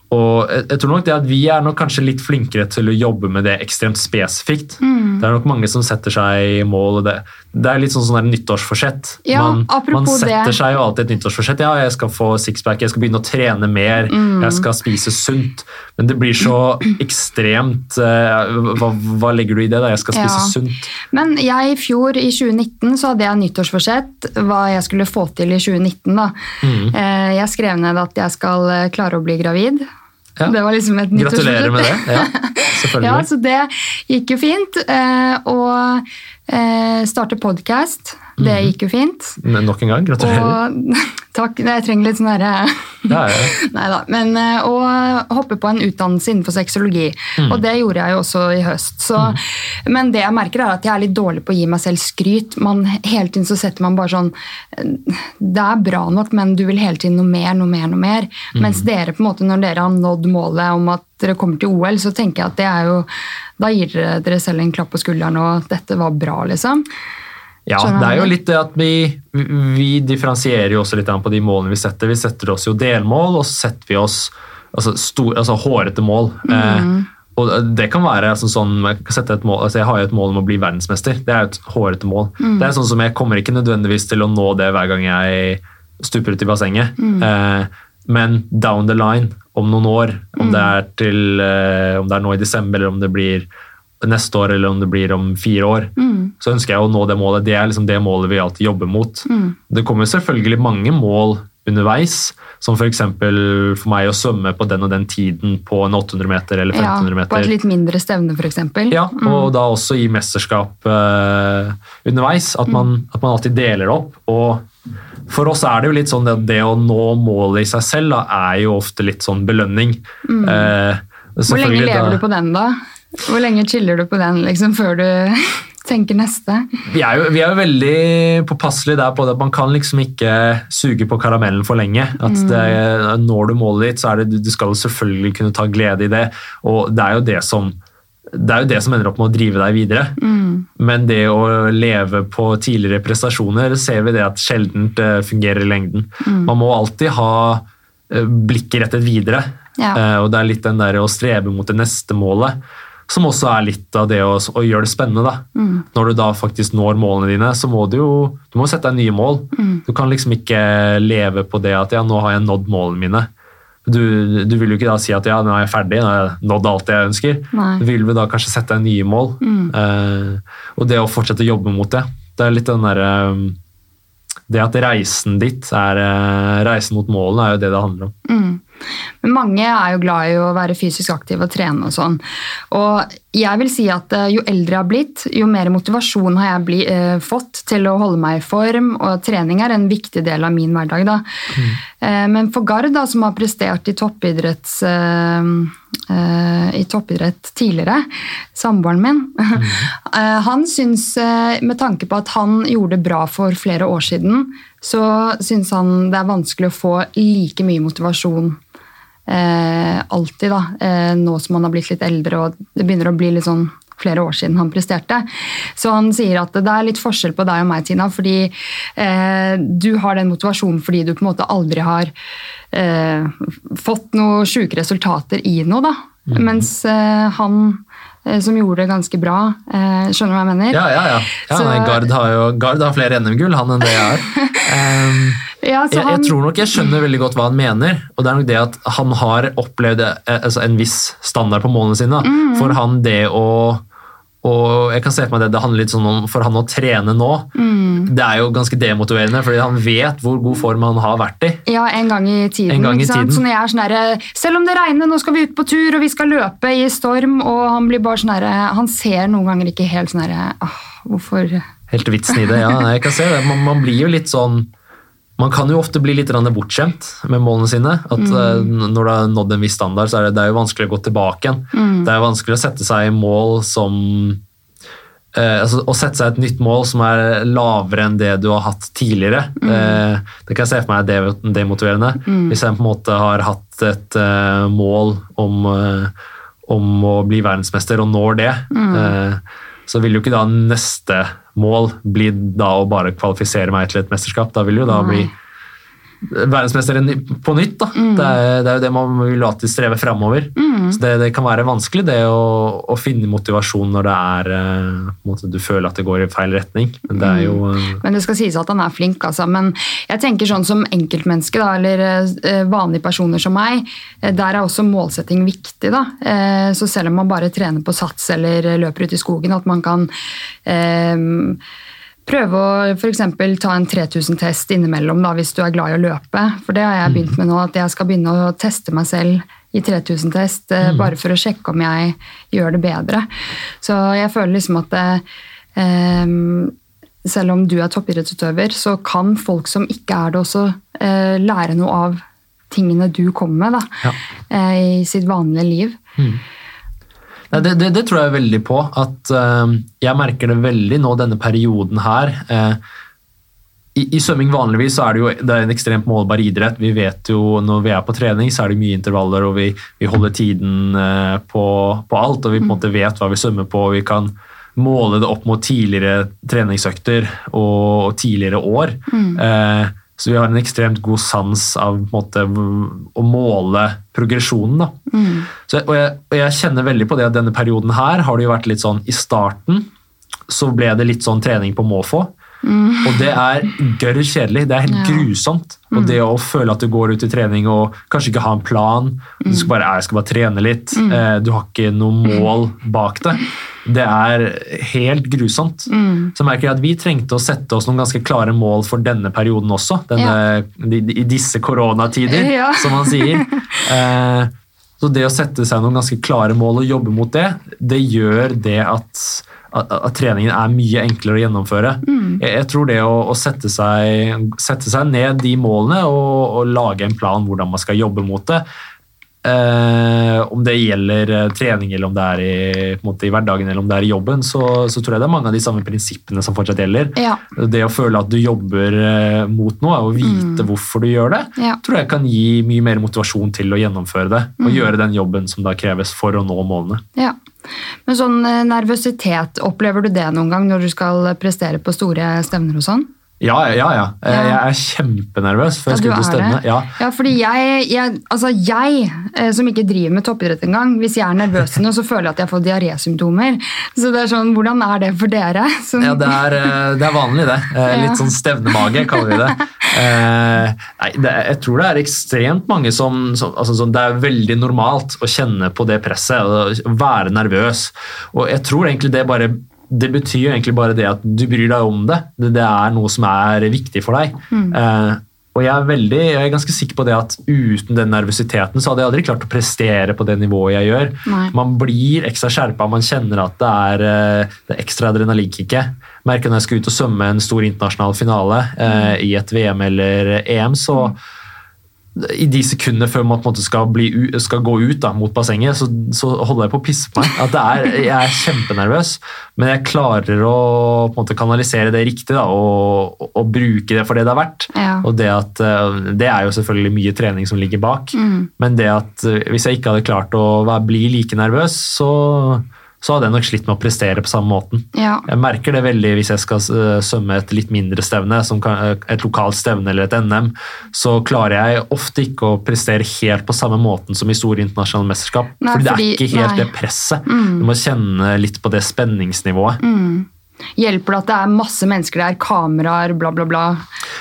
og jeg, tror nok det at Vi er nok kanskje litt flinkere til å jobbe med det ekstremt spesifikt. Det er nok mange som setter seg mål. Det, det er litt sånn, sånn nyttårsforsett. Ja, man, man setter det. seg jo alltid et nyttårsforsett. Ja, jeg skal få sixpack, jeg skal begynne å trene mer, Mm. jeg skal spise sunt. Men det blir så ekstremt uh, hva, hva legger du i det? da? Jeg skal spise Ja. sunt. Men jeg i fjor, i 2019, så hadde jeg nyttårsforsett hva jeg skulle få til i 2019. da. Mm. Eh, Jeg skrev ned at jeg skal eh, klare å bli gravid. Ja. Det var liksom et Gratulerer med det. Ja, selvfølgelig. Ja, så det gikk jo fint. Eh, Og eh, starte podkast, det Mhm. gikk jo fint. Men Nok en gang, gratulerer. Og takk, jeg trenger litt sånn herre Ja, ja. Nei da. Men eh, å hoppe på en utdannelse innenfor sexologi. Mm. Og det gjorde jeg jo også i høst. Så, Men det jeg merker, er at jeg er litt dårlig på å gi meg selv skryt. Man, hele tiden så setter man bare sånn eh, Det er bra nok, men du vil hele tiden noe mer, noe mer, noe mer. Mm. Mens dere, på en måte, når dere har nådd målet om at dere kommer til OL, så tenker jeg at det er jo Da gir dere dere selv en klapp på skulderen, og dette var bra, liksom. Ja, det er jo litt det at vi, vi differensierer jo også litt på de målene vi setter. Vi setter oss jo delmål, og så setter vi oss altså, stor, altså hårete mål. Eh, og det kan være altså, sånn, jeg, mål, altså, jeg har jo et mål om å bli verdensmester. Det er jo et hårete mål. Det er sånn som Jeg kommer ikke nødvendigvis til å nå det hver gang jeg stuper ut i bassenget. Eh, men down the line, om noen år, om det er til, eh, om det er nå i desember, eller om det blir neste år, eller om det blir om fire år, så ønsker jeg å nå det målet. Det er liksom det målet vi alltid jobber mot. Det kommer selvfølgelig mange mål underveis, som f.eks. For, for meg å svømme på den og den tiden på en 800 meter eller Ja, 1500 på et litt mindre stevne, f.eks. Ja, og da også i mesterskap eh, underveis. At man, at man alltid deler opp. Og for oss er det jo litt sånn at det å nå målet i seg selv da, er jo ofte litt sånn belønning. Eh, Hvor lenge lever da- du på den, da? Hvor lenge chiller du på den liksom, før du tenker neste? Vi er, jo, vi er jo veldig påpasselige der på det at man kan liksom ikke suge på karamellen for lenge. At det, Når du målet ditt, så er det, du skal selvfølgelig kunne ta glede i det. Og det er jo det som det er jo det som ender opp med å drive deg videre. Men det å leve på tidligere prestasjoner ser vi det at sjelden eh, fungerer i lengden. Man må alltid ha eh, blikket rettet videre. Ja. Eh, og det er litt den der å strebe mot det neste målet. Som også er litt av det å, å gjøre det spennende. da. Når du da faktisk når målene dine, så må du jo du må sette deg nye mål. Du kan liksom ikke leve på det at ja, nå har jeg nådd målene mine. Du, du vil jo ikke da si at ja, nå er jeg ferdig, nå har jeg nådd alt det jeg ønsker. Nei. Du vil vel da kanskje sette deg nye mål. Eh, og det å fortsette å jobbe mot det. Det er litt den derre Det at reisen ditt er eh, Reisen mot målene er jo det det handler om. Men mange er jo glad i å være fysisk aktive og trene og sånn. Og jeg vil si at eh, jo eldre jeg har blitt, jo mer motivasjon har jeg bli, eh, fått til å holde meg i form, og trening er en viktig del av min hverdag. Da. Eh, men for Gard, da, som har prestert i toppidretts... Eh, eh, i toppidrett tidligere, samboeren min, Mm. han syns, eh, med tanke på at han gjorde det bra for flere år siden, så syns han det er vanskelig å få like mye motivasjon eh, alltid, da, eh, nå som han har blitt litt eldre og det begynner å bli litt sånn flere år siden han presterte. Så han sier at det er litt forskjell på deg og meg, Tina, fordi eh, du har den motivasjonen fordi du på en måte aldri har eh, fått noe sjuke resultater i noe, da. Mens eh, han som gjorde det ganske bra, eh, skjønner du hva jeg mener? Ja, ja, ja. ja Så- Gard, har jo, Gard har flere NM-gull han enn det jeg har. Um, Ja, jeg, jeg tror nok jeg skjønner veldig godt hva han mener. og det er nok det at Han har opplevd eh, altså en viss standard på målene sine. Mm. For han det å og jeg kan se for meg det, det handler litt sånn om For han å trene nå, Mm. det er jo ganske demotiverende. fordi han vet hvor god form han har vært i. Ja, en gang i tiden. En gang i tiden. Så når jeg er sånn der, Selv om det regner, nå skal vi ut på tur, og vi skal løpe i storm, og han blir bare sånn herre Han ser noen ganger ikke helt sånn herre «Åh, Hvorfor Helt vitsen i det, ja. Jeg kan se det. Man, man blir jo litt sånn man kan jo ofte bli litt bortskjemt med målene sine. at mm. Når du har nådd en viss standard, så er det, det er jo vanskelig å gå tilbake igjen. Det er vanskelig å sette seg i mål som eh, altså, Å sette seg et nytt mål som er lavere enn det du har hatt tidligere. Eh, det kan jeg se for meg er de- demotiverende. Hvis jeg på en måte har hatt et eh, mål om, eh, om å bli verdensmester og når det, eh, så vil jo ikke da neste mål blir da å bare kvalifisere meg til et mesterskap. Da vil jo da bli verdensmester på nytt. Da. Det, er, det er jo det man vil alltid streve framover. Så det, det kan være vanskelig det å, å finne motivasjon når det er måte, du føler at det går i feil retning. Men det jo uh... Men det skal sies at han er flink, altså. Men jeg tenker sånn som enkeltmenneske, da, eller eh, vanlige personer som meg, der er også målsetting viktig, da. Så selv om man bare trener på sats eller løper ut i skogen, at man kan eh, prøve å f.eks. ta en 3000-test innimellom da, hvis du er glad i å løpe. For det har jeg begynt med nå, at jeg skal begynne å teste meg selv i 3000-test, Mm. bare for å sjekke om jeg gjør det bedre. Så jeg føler liksom at eh, selv om du er toppidrettsutøver, så kan folk som ikke er det, også eh, lære noe av tingene du kommer med da, Ja. eh, i sitt vanlige liv. Nei, det, det, det tror jeg veldig på. At uh, Jeg merker det veldig nå denne perioden her. Uh, i, I svømming vanligvis så er det jo det er en ekstremt målbar idrett. Vi vet jo Når vi er på trening, så er det mye intervaller, og vi, vi holder tiden eh, på, på alt. Og vi på en måte vet hva vi svømmer på, og vi kan måle det opp mot tidligere treningsøkter og, og tidligere år. Eh, så vi har en ekstremt god sans av måte, å måle progresjonen. Da. Så, og, jeg, og jeg kjenner veldig på det at denne perioden her har det jo vært litt sånn I starten så ble det litt sånn trening på måfå. Og det er gørr kjedelig. Det er helt Ja. grusomt. Og det å føle at du går ut i trening og kanskje ikke har en plan, du skal bare, jeg skal bare trene litt, eh, du har ikke noe mål bak det, det er helt grusomt. Så merker jeg at vi trengte å sette oss noen ganske klare mål for denne perioden også. Denne, i, I disse koronatider, Ja. som man sier. Eh, så det å sette seg noen ganske klare mål og jobbe mot det, det gjør det at, at, at treningen er mye enklere å gjennomføre. Jeg, jeg tror det å, å sette, seg, sette seg ned de målene og, og lage en plan hvordan man skal jobbe mot det, eh, om det gjelder eh, trening eller om det er i, måte, i hverdagen eller om det er i jobben, så, så tror jeg det er mange av de samme prinsippene som fortsatt gjelder. Ja. Det å føle at du jobber eh, mot noe og vite hvorfor du gjør det, Ja. tror jeg kan gi mye mer motivasjon til å gjennomføre det. Og gjøre den jobben som da kreves for å nå målene. Ja. Men sånn eh, nervøsitet, opplever du det noen gang når du skal prestere på store stevner og sånn? Ja, ja, ja. Eh, Ja. Jeg er kjempenervøs før Ja, jeg du skal ut og er stevne. Ja. Ja, fordi jeg, jeg, altså jeg eh, som ikke driver med toppidrett engang, hvis jeg er nervøs nå, så føler jeg at jeg får diarésymptomer. Så det er sånn, hvordan er det for dere? Som, Ja, det er, eh, det er vanlig, det. Litt sånn stevnemage, kaller vi det. Nei, det, jeg tror det er ekstremt mange som, som, altså, som Det er veldig normalt å kjenne på det presset og være nervøs. Og jeg tror egentlig det bare det betyr jo egentlig bare det at du bryr deg om det. Det, det er noe som er viktig for deg. Eh, og jeg er, veldig, jeg er ganske sikker på det at uten den nervøsiteten så hadde jeg aldri klart å prestere på det nivået jeg gjør. Nei. Man blir ekstra skjerpa, man kjenner at det er, eh, det er ekstra adrenalinkicket. Merker når jeg skal ut og svømme en stor internasjonal finale eh, i et VM eller EM, så i de sekundene før man på en måte skal, bli, skal gå ut da, mot bassenget, så, så holder jeg på å pisse på meg. At det er, jeg er kjempenervøs, men jeg klarer å på en måte kanalisere det riktig da, og, og, og bruke det for det det er verdt. Ja. Og det, at, eh, det er jo selvfølgelig mye trening som ligger bak, men det at eh, hvis jeg ikke hadde klart å være, bli like nervøs, så, så hadde jeg nok slitt med å prestere på samme måten. Ja. Jeg merker det veldig hvis jeg skal eh, svømme et litt mindre stevne, som eh, et lokalt stevne eller et NM, så klarer jeg ofte ikke å prestere helt på samme måten som i store internasjonale mesterskap. Nei, fordi det er ikke helt nei. det presset. Du må kjenne litt på det spenningsnivået. Hjelper det at det er masse mennesker der, kameraer, bla, bla, bla?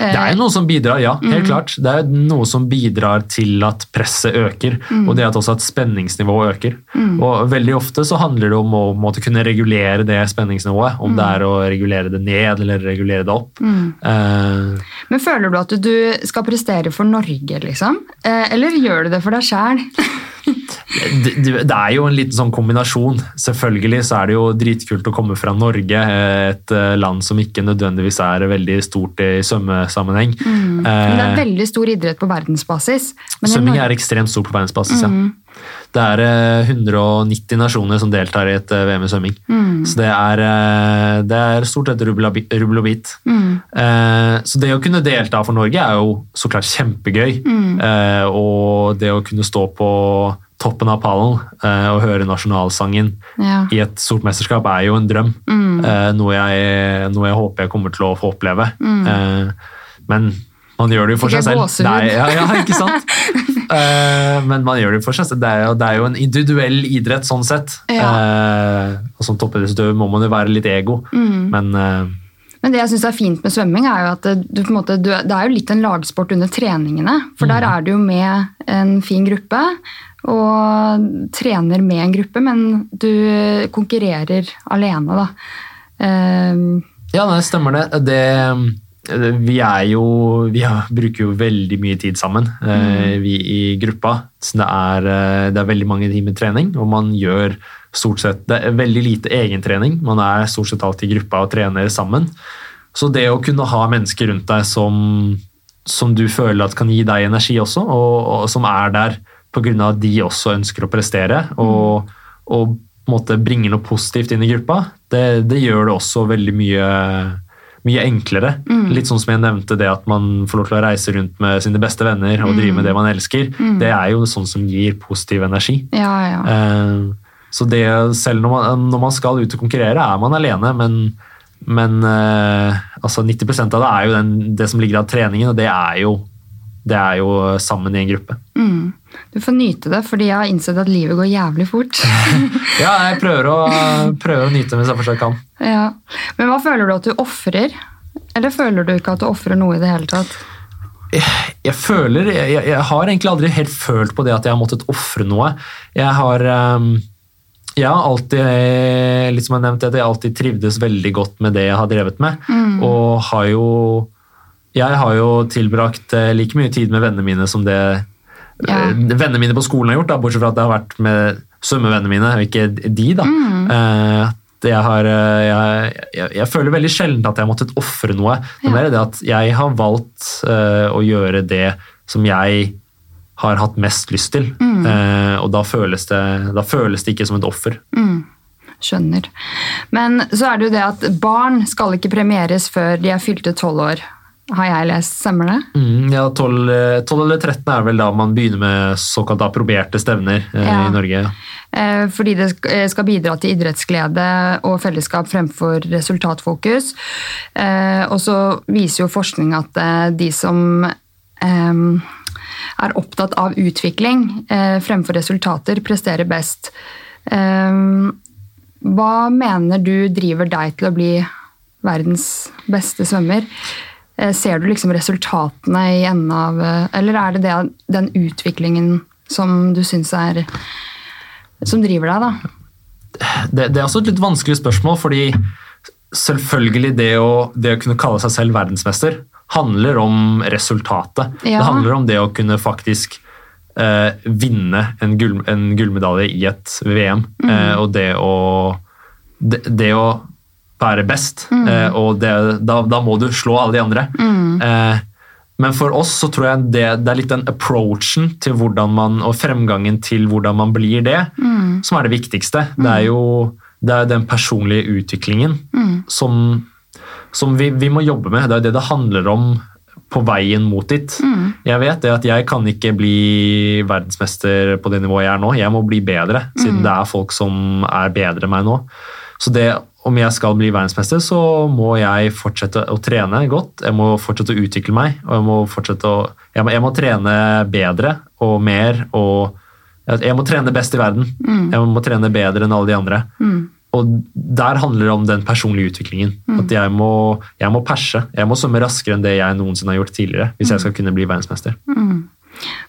Eh, Det er jo noe som bidrar, ja. Mm. helt klart. Det er noe som bidrar til at presset øker, Mm. og det at også at spenningsnivået øker. Og Veldig ofte så handler det om å måtte kunne regulere det spenningsnivået. Om det Mm. er å regulere det ned eller regulere det opp. Eh, Men føler du at du skal prestere for Norge, liksom? Eh, eller gjør du det for deg sjæl? det, det er jo en liten sånn kombinasjon. Selvfølgelig så er det jo dritkult å komme fra Norge, eh, et eh, land som ikke nødvendigvis er veldig stort i svømmesammenheng. Men det er Eh, veldig stor idrett på verdensbasis. Svømming er ekstremt stort på verdensbasis, ja. Det er eh, 190 nasjoner som deltar i et eh, VM i svømming. Så det er, eh, det er stort sett rubbel og bit. Eh, Så det å kunne delta for Norge er jo så klart kjempegøy. Eh, Og det å kunne stå på toppen av pallen eh, og høre nasjonalsangen Ja. i et stort mesterskap er jo en drøm. Eh, Noe, jeg, noe jeg håper jeg kommer til å få oppleve. Eh, Men man gjør det jo for seg selv. Nei, ja, ja, ikke sant? Eh, men man gjør det fortsatt. for seg. Det er, jo, det er jo en individuell idrett sånn sett. Eh, og som toppidrettsutøver må man jo være litt ego, men eh, Men det jeg synes er fint med svømming, er jo at du, måte, du, det er jo litt en lagsport under treningene. For der er du jo med en fin gruppe og trener med en gruppe, men du konkurrerer alene, da. Ehm, Ja, det stemmer det. det vi er jo Vi bruker jo veldig mye tid sammen, mm. vi i gruppa. Så det er, eh, det er veldig mange timer trening, og man gjør stort sett Det er veldig lite egentrening. Man er stort sett alltid i gruppa og trener sammen. Så det å kunne ha mennesker rundt deg som, som du føler at kan gi deg energi også, og, og som er der pga. at de også ønsker å prestere, og, og på en måte bringe noe positivt inn i gruppa, det, det gjør det også veldig mye, mye enklere. Litt sånn som jeg nevnte, det at man får lov til å reise rundt med sine beste venner og drive med det man elsker, det er jo sånn som gir positiv energi. ja, ja. Eh, Så det, selv når man, når man skal ut og konkurrere, er man alene, men, men eh, altså 90% av det er jo den, det som ligger av treningen, og det er jo, det er jo sammen i en gruppe. Mm. Du får nyte det, fordi jeg har innsett at livet går jævlig fort. Ja, jeg prøver å, prøver å nyte hvis jeg fortsatt kan. ja. Men hva føler du at du ofrer? Eller føler du ikke at du ofrer noe i det hele tatt? Jeg føler, jeg, jeg- jeg har egentlig aldri helt følt på det at jeg har måttet ofre noe. Jeg har, um jeg har alltid, litt som jeg nevnte, at jeg alltid trivdes veldig godt med det jeg har drevet med. Og har jo, jeg har jo tilbrakt eh, like mye tid med vennene mine som det Ja. eh, vennene mine på skolen har gjort, da, bortsett fra at det har vært med svømmevennene mine, og ikke de. da. Mm. at jeg, har, eh, jeg, jeg, jeg føler veldig sjelden at jeg har måttet ofre noe. Det er mer det at jeg har valgt uh, å gjøre det som jeg har hatt mest lyst til. Eh, og da føles, det, da føles det ikke som et offer. Skjønner. Men så er det jo det at barn skal ikke premieres før de er fylte tolv år. Har jeg lest, stemmer det? Mm, ja, 12, eh, 12 eller 13 er vel da man begynner med såkalt approberte stevner eh, Ja. i Norge. eh, fordi det eh, skal bidra til idrettsglede og fellesskap fremfor resultatfokus. Eh, Og så viser jo forskning at eh, de som eh, er opptatt av utvikling eh, fremfor resultater, presterer best. Eh, Hva mener du driver deg til å bli verdens beste svømmer? Eh, Ser du liksom resultatene i enden av eh, Eller er det, det den utviklingen som du syns er Som driver deg, da? det, det er også et litt vanskelig spørsmål, fordi selvfølgelig det å, det å kunne kalle seg selv verdensmester handler om resultatet. Ja. Det handler om det å kunne faktisk eh, vinne en, gull, en gullmedalje i et VM. Eh, og det å, det, det å være best. Eh, og det, da, da må du slå alle de andre. Eh, men for oss så tror jeg det, det er litt den approachen til hvordan man, og fremgangen til hvordan man blir det, som er det viktigste. Det er jo det er den personlige utviklingen som, som vi, vi må jobbe med. Det er det det handler om på veien mot dit. Jeg vet det at jeg kan ikke bli verdensmester på det nivået jeg er nå. Jeg må bli bedre, siden det er folk som er bedre enn meg nå. Så det, om jeg skal bli verdensmester, så må jeg fortsette å trene godt. Jeg må fortsette å utvikle meg, og jeg må fortsette å Jeg må, jeg må trene bedre og mer og Jeg må trene best i verden. Jeg må trene bedre enn alle de andre. Og der handler det om den personlige utviklingen. At jeg må, jeg må perse. Jeg må svømme raskere enn det jeg noensinne har gjort tidligere. hvis jeg skal kunne bli verdensmester.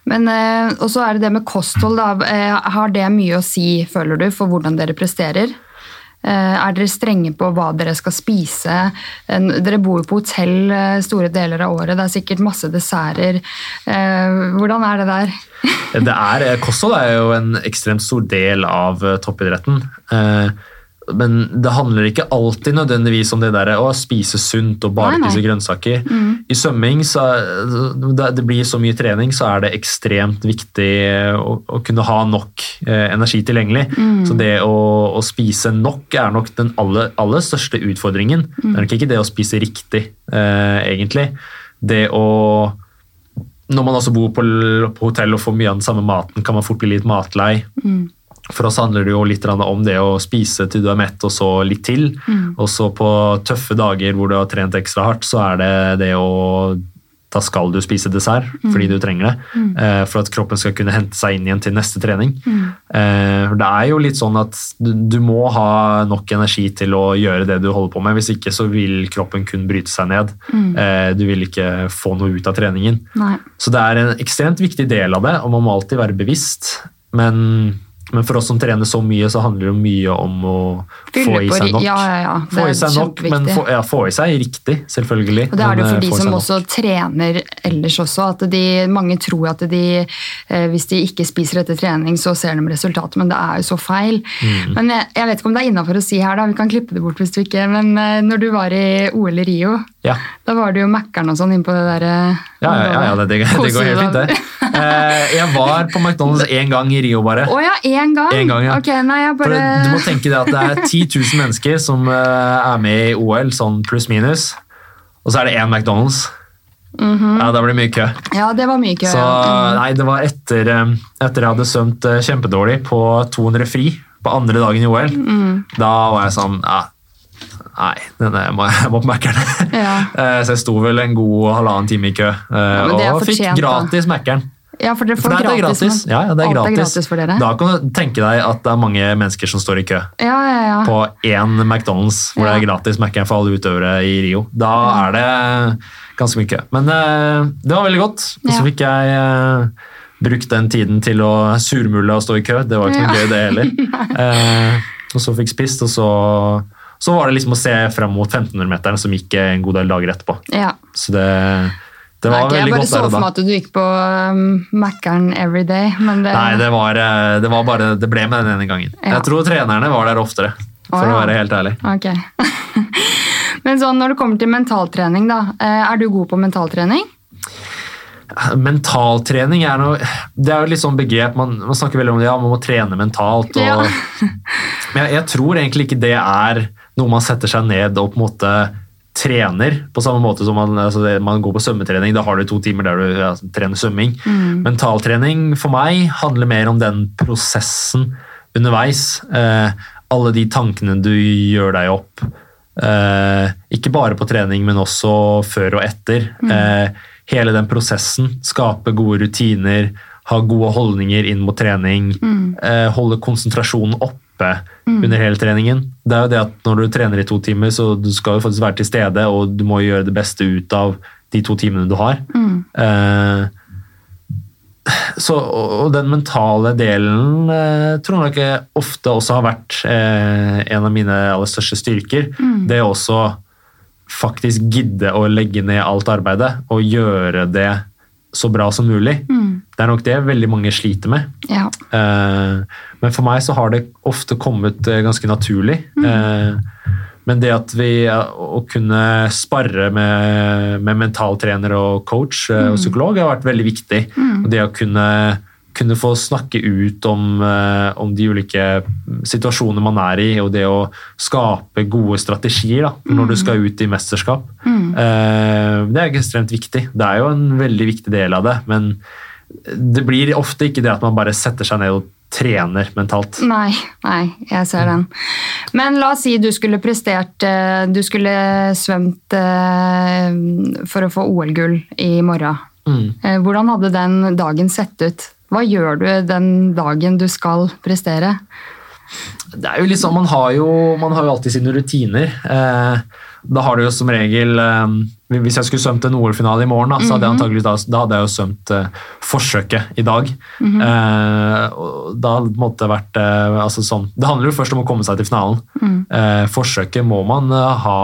Men, eh, og så er det det med kosthold. Da. Eh, har det mye å si, føler du, for hvordan dere presterer? Eh, er dere strenge på hva dere skal spise? Dere bor jo på hotell eh, store deler av året. Det er sikkert masse desserter. Eh, hvordan er det der? Det er, kosthold er jo en ekstremt stor del av toppidretten. Men det handler ikke alltid nødvendigvis om det der å spise sunt og bare spise grønnsaker. I svømming, så, det blir så mye trening, så er det ekstremt viktig å, å kunne ha nok eh, energi tilgjengelig. Så det å, å spise nok er nok den aller, aller største utfordringen. Det er nok ikke det å spise riktig, eh, egentlig. Det å når man også bor på, på hotell og får mye av den samme maten, kan man fort bli litt matlei. For oss handler det jo litt om det å spise til du er mett, og så litt til. Og så på tøffe dager hvor du har trent ekstra hardt, så er det det å Da skal du spise dessert fordi du trenger det. Mm. For at kroppen skal kunne hente seg inn igjen til neste trening. Eh, for Det er jo litt sånn at du, du må ha nok energi til å gjøre det du holder på med. Hvis ikke så vil kroppen kun bryte seg ned. Eh, Du vil ikke få noe ut av treningen. Nei. Så det er en ekstremt viktig del av det, og man må alltid være bevisst. Men, men for oss som trener så mye, så handler det mye om å Fylle få i seg nok. Ja, ja, ja. Få i seg nok, men få, ja, få i seg riktig, selvfølgelig. Og det er det for eh, de som også nok. trener ellers også. at de, Mange tror at de, eh, hvis de ikke spiser etter trening, så ser de resultatet, men det er jo så feil. Mm. Men jeg, jeg vet ikke om det er innafor å si her, da, vi kan klippe det bort hvis du ikke Men eh, når du var i OL i Rio, Ja. da var det jo Mækkern og sånn innpå det der eh, Ja, ja, ja, det, det, det går helt fint, det. Eh, Jeg var på McDonald's én gang i Rio, bare. Å ja, én gang? En gang, ja. Ok, nei, bare... Du må tenke deg at det er 10 000 mennesker som eh, er med i OL, sånn pluss-minus. Og så er det én McDonald's. Ja, Da blir det mye kø. Ja, det var mye kø. Så. Mm. nei, det var etter, eh, etter jeg hadde svømt kjempedårlig på 200 fri på andre dagen i OL. Mm. Da var jeg sånn ja, Nei, denne, jeg, må, jeg må på Mækkern. Ja. Eh, Så jeg sto vel en god halvannen time i kø. eh, er og fikk gratis Mækkern. ja, for For det er gratis. Ja, ja, det er gratis. er gratis for dere? Da kan du tenke deg at det er mange mennesker som står i kø Ja, ja, ja. på én McDonald's hvor det er gratis Mækkern for alle utøvere i Rio. Da er det ganske mye kø. Men eh, det var veldig godt. Og så Ja. fikk jeg brukt den tiden til å surmule og stå i kø. Det var ikke noe Ja. gøy, det heller. Og så fikk spist, og så, så var det liksom å se frem mot 1500-meteren, som gikk en god del dager etterpå. ja. Så det, det var Nei, veldig godt der og da. Jeg for da. meg at du gikk på um, Mækkern every day, men det, Nei, det var, eh, det var bare Det ble med den ene gangen. Ja. Jeg tror trenerne var der oftere, for ja. å være helt ærlig. Okay. men sånn, når det kommer til mentaltrening, da. eh, Er du god på mentaltrening? Mentaltrening er noe Det er jo litt sånn begrep Man, man snakker veldig om det, ja, man må trene mentalt. Og, Ja. Men jeg, jeg tror egentlig ikke det er noe man setter seg ned og på en måte trener. På samme måte som man, altså man går på svømmetrening. Da har du to timer der du ja, trener svømming. Mm. Mentaltrening for meg handler mer om den prosessen underveis. Eh, alle de tankene du gjør deg opp. Eh, ikke bare på trening, men også før og etter. Eh, hele den prosessen. Skape gode rutiner, ha gode holdninger inn mot trening. Eh, holde konsentrasjonen oppe under hele treningen. Det er jo det at når du trener i to timer, så du skal jo faktisk være til stede, og du må gjøre det beste ut av de to timene du har. Eh, så, og den mentale delen eh, tror jeg nok jeg ofte også har vært eh, en av mine aller største styrker. Det å også faktisk gidde å legge ned alt arbeidet og gjøre det så bra som mulig. Det er nok det veldig mange sliter med. Ja. Eh, men for meg så har det ofte kommet eh, ganske naturlig. Eh, men det at vi å kunne sparre med, med mentaltrener og coach mm. og psykolog har vært veldig viktig. Og det å kunne, kunne få snakke ut om, eh, om de ulike situasjonene man er i, og det å skape gode strategier da, når du skal ut i mesterskap. Eh, Det er ekstremt viktig. Det er jo en veldig viktig del av det, men det blir ofte ikke det at man bare setter seg ned og trener mentalt. Nei, nei, jeg ser den. Men la oss si du skulle prestert eh, Du skulle svømt for å få OL-gull i morgen. Mm. Hvordan hadde den dagen sett ut? Hva gjør du den dagen du skal prestere? Det er jo liksom, man har jo, man har jo alltid sine rutiner. Eh, da har du jo som regel eh, Hvis jeg skulle svømt en OL-finale i morgen, da, så hadde jeg antagelig da, da hadde jeg jo svømt eh, forsøket i dag. eh, og da måtte det vært eh, altså sånn, Det handler jo først om å komme seg til finalen. Eh, forsøket må man eh, ha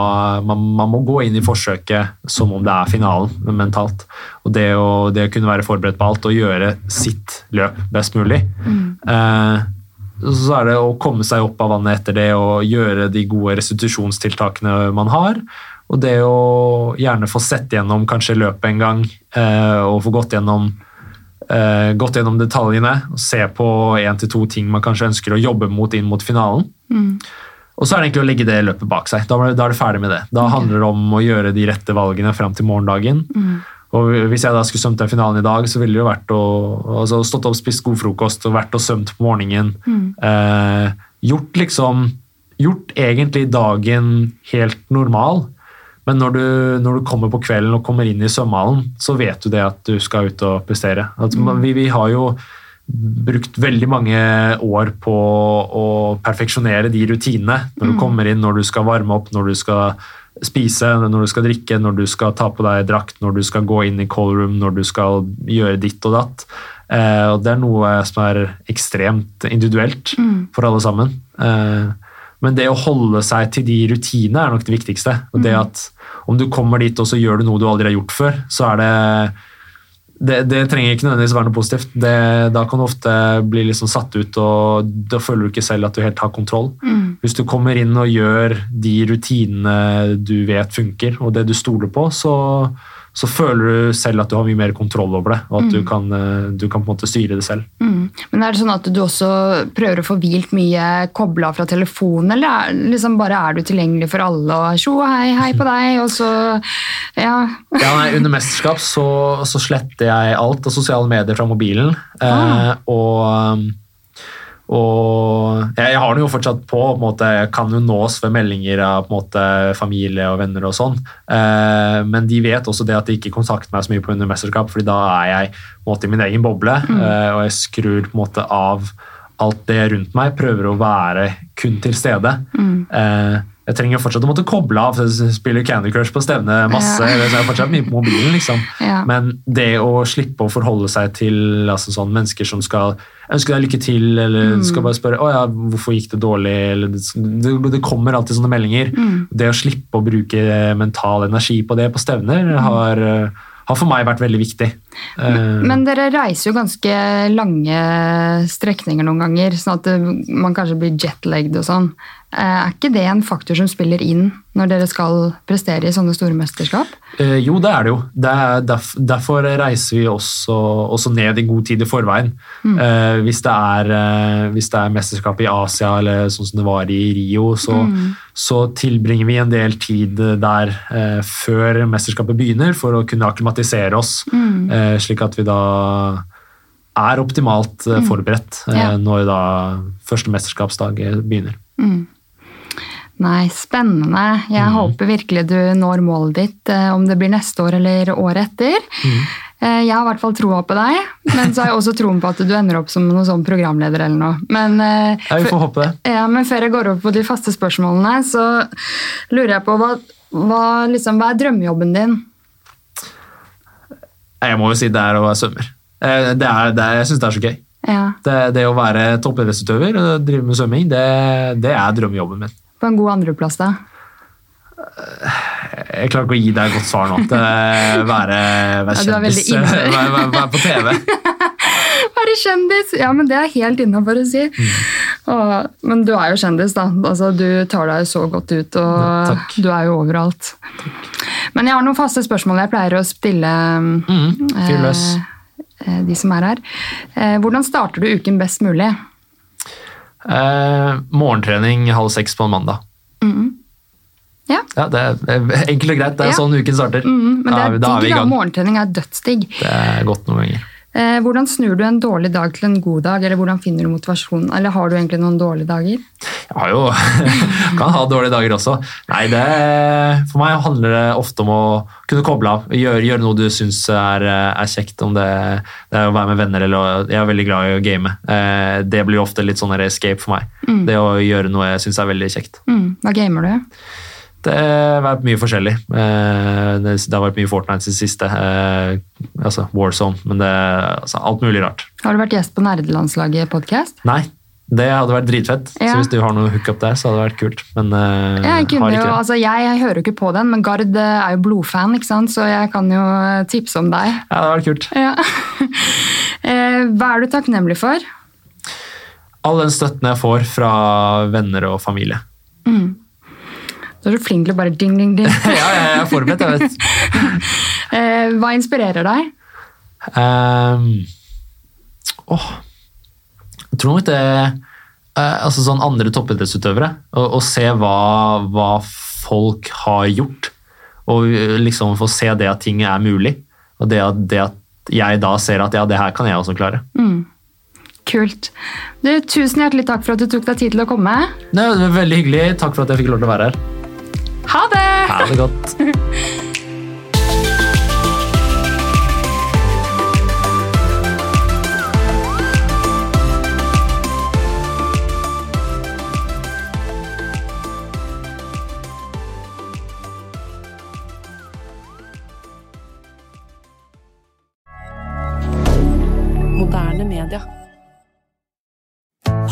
man, man må gå inn i forsøket som om det er finalen mentalt. Og det å, det å kunne være forberedt på alt og gjøre sitt løp best mulig. Eh, så er det å komme seg opp av vannet etter det og gjøre de gode restitusjonstiltakene man har. Og det å gjerne få sett gjennom kanskje løpet en gang eh, og få gått gjennom, eh, gått gjennom detaljene. og Se på én til to ting man kanskje ønsker å jobbe mot inn mot finalen. Og så er det egentlig å legge det løpet bak seg. Da, er det ferdig med det. Da handler det om å gjøre de rette valgene fram til morgendagen. Og Hvis jeg da skulle svømt den finalen i dag, så ville det jo vært å altså stått opp, spist god frokost og vært og svømt på morgenen. Eh, gjort liksom Gjort egentlig dagen helt normal. Men når du, når du kommer på kvelden og kommer inn i svømmehallen, så vet du det at du skal ut og prestere. Altså, mm. vi, vi har jo brukt veldig mange år på å perfeksjonere de rutinene. Når du kommer inn, når du skal varme opp, når du skal spise, når du skal drikke, når du skal ta på deg drakt, når du skal gå inn i callroom, når du skal gjøre ditt og datt. Eh, og det er noe som er ekstremt individuelt for alle sammen. Eh, men det å holde seg til de rutinene er nok det viktigste. Og det at om du kommer dit og så gjør du noe du aldri har gjort før, så er det det, det trenger ikke nødvendigvis være noe positivt. Det, da kan du ofte bli liksom satt ut, og da føler du ikke selv at du helt har kontroll. Hvis du kommer inn og gjør de rutinene du vet funker, og det du stoler på, så, så føler du selv at du har mye mer kontroll over det, og at du, kan, eh, du kan på en måte styre det selv. Mm. Men er det sånn at du også prøver å få hvilt mye kobla fra telefonen, eller er, liksom bare er du tilgjengelig for alle og tjo hei, hei på deg, og så Ja. Ja, nei, under mesterskap så, så sletter jeg alt av sosiale medier fra mobilen. Eh, Ah. og og jeg, har den jo fortsatt på. på en måte, jeg kan jo nås ved meldinger av måte, familie og venner og sånn. Eh, men de vet også det at de ikke kontakter meg så mye på under mesterskap, fordi da er jeg på en måte, i min egen boble, eh, og jeg skrur på en måte av alt det rundt meg. Prøver å være kun til stede. Eh, jeg trenger fortsatt å måtte koble av. Jeg spiller Candy Crush på stevne masse. Ja. så jeg er fortsatt mye på mobilen, liksom. Ja. Men det å slippe å forholde seg til altså, sånn, mennesker som skal ønske deg lykke til, eller skal bare spørre å ja, hvorfor gikk det dårlig, eller det, det, kommer alltid sånne meldinger. Det å slippe å bruke mental energi på det på stevner har, eh, har for meg vært veldig viktig. Eh, Men dere reiser jo ganske lange strekninger noen ganger, sånn at man kanskje blir jetlagged og sånn. Eh, Er ikke det en faktor som spiller inn når dere skal prestere i sånne store mesterskap? Eh, jo, det er det jo. Det er derf, derfor reiser vi også, også ned i god tid i forveien. Eh, hvis, det er, eh, hvis det er mesterskap i Asia eller sånn som det var i Rio, så, så tilbringer vi en del tid der før mesterskapet begynner for å kunne akklimatisere oss, mm. slik at vi da er optimalt eh, forberedt Ja. når da første mesterskapsdag begynner. Nei, spennende. Jeg håper virkelig du når målet ditt, eh, om det blir neste år eller året etter. Mm. Jeg har i hvert fall troa på deg, men så har jeg også troen på at du ender opp som noen sånn programleder eller noe. Men, eh, Ja, vi får håpe det. ja, men før jeg går over på de faste spørsmålene, så lurer jeg på hva, hva, liksom, hva er drømmejobben din? Jeg må jo si det er å være svømmer. Eh, Det er, det er, jeg syns det er så gøy. Ja, Det, det å være toppidrettsutøver og drive med svømming, det, det er drømmejobben min. På en god andreplass, da? Jeg klarer ikke å gi deg et godt svar nå. Det være, være Ja, du er veldig kjendis, inne. være, være, være på TV. Være kjendis! Ja, men det er helt innafor å si. Åh, men du er jo kjendis, da. Altså, du tar deg så godt ut, og Ja, du er jo overalt. Takk. Men jeg har noen faste spørsmål jeg pleier å stille Mm, eh, de som er her. Eh, hvordan starter du uken best mulig? Eh, morgentrening halv seks på en mandag. Ja. Ja, det er enkelt og greit. Det er Ja. sånn uken starter. Mm, men det er da vi digg, da. Morgentrening er dødsdigg. Det er godt noen ganger. Eh, hvordan snur du en dårlig dag til en god dag, eller hvordan finner du motivasjon? Eller har du egentlig noen dårlige dager? Jeg har jo kan ha dårlige dager også. Nei, det, For meg handler det ofte om å kunne koble av. Gjøre, gjøre noe du syns er, er kjekt. Om det, det er å være med venner eller Jeg er veldig glad i å game. Eh, Det blir ofte litt sånn escape for meg. Det å gjøre noe jeg syns er veldig kjekt. Mm, hva gamer du? Det har vært mye forskjellig. Eh, Det har vært mye Fortnite sin siste. eh, Altså Warzone. Men det, altså, alt mulig rart. Har du vært gjest på Nerdelandslaget podcast? Nei, det hadde vært dritfett. Ja. Så hvis du har noe hookup der, så hadde det vært kult. Men uh, Jeg, jo, altså jeg, jeg hører jo ikke på den, men Gard er jo blodfan, ikke sant? så jeg kan jo tipse om deg. Ja, det hadde vært kult. Ja. Hva er du takknemlig for? All den støtten jeg får fra venner og familie. Du er så flink til å bare ding, ding, ding. ja, jeg er forberedt, jeg vet. Eh, Hva inspirerer deg? Um, åh, jeg tror nok det eh, altså sånn andre toppidrettsutøvere. Å se hva, hva folk har gjort. Og eh, liksom få se det at ting er mulig. Og det at, det at jeg da ser at ja, det her kan jeg også klare. Kult. Du, tusen hjertelig takk for at du tok deg tid til å komme. Det var veldig hyggelig. Takk for at jeg fikk lov til å være her. Ha det! Ha det godt.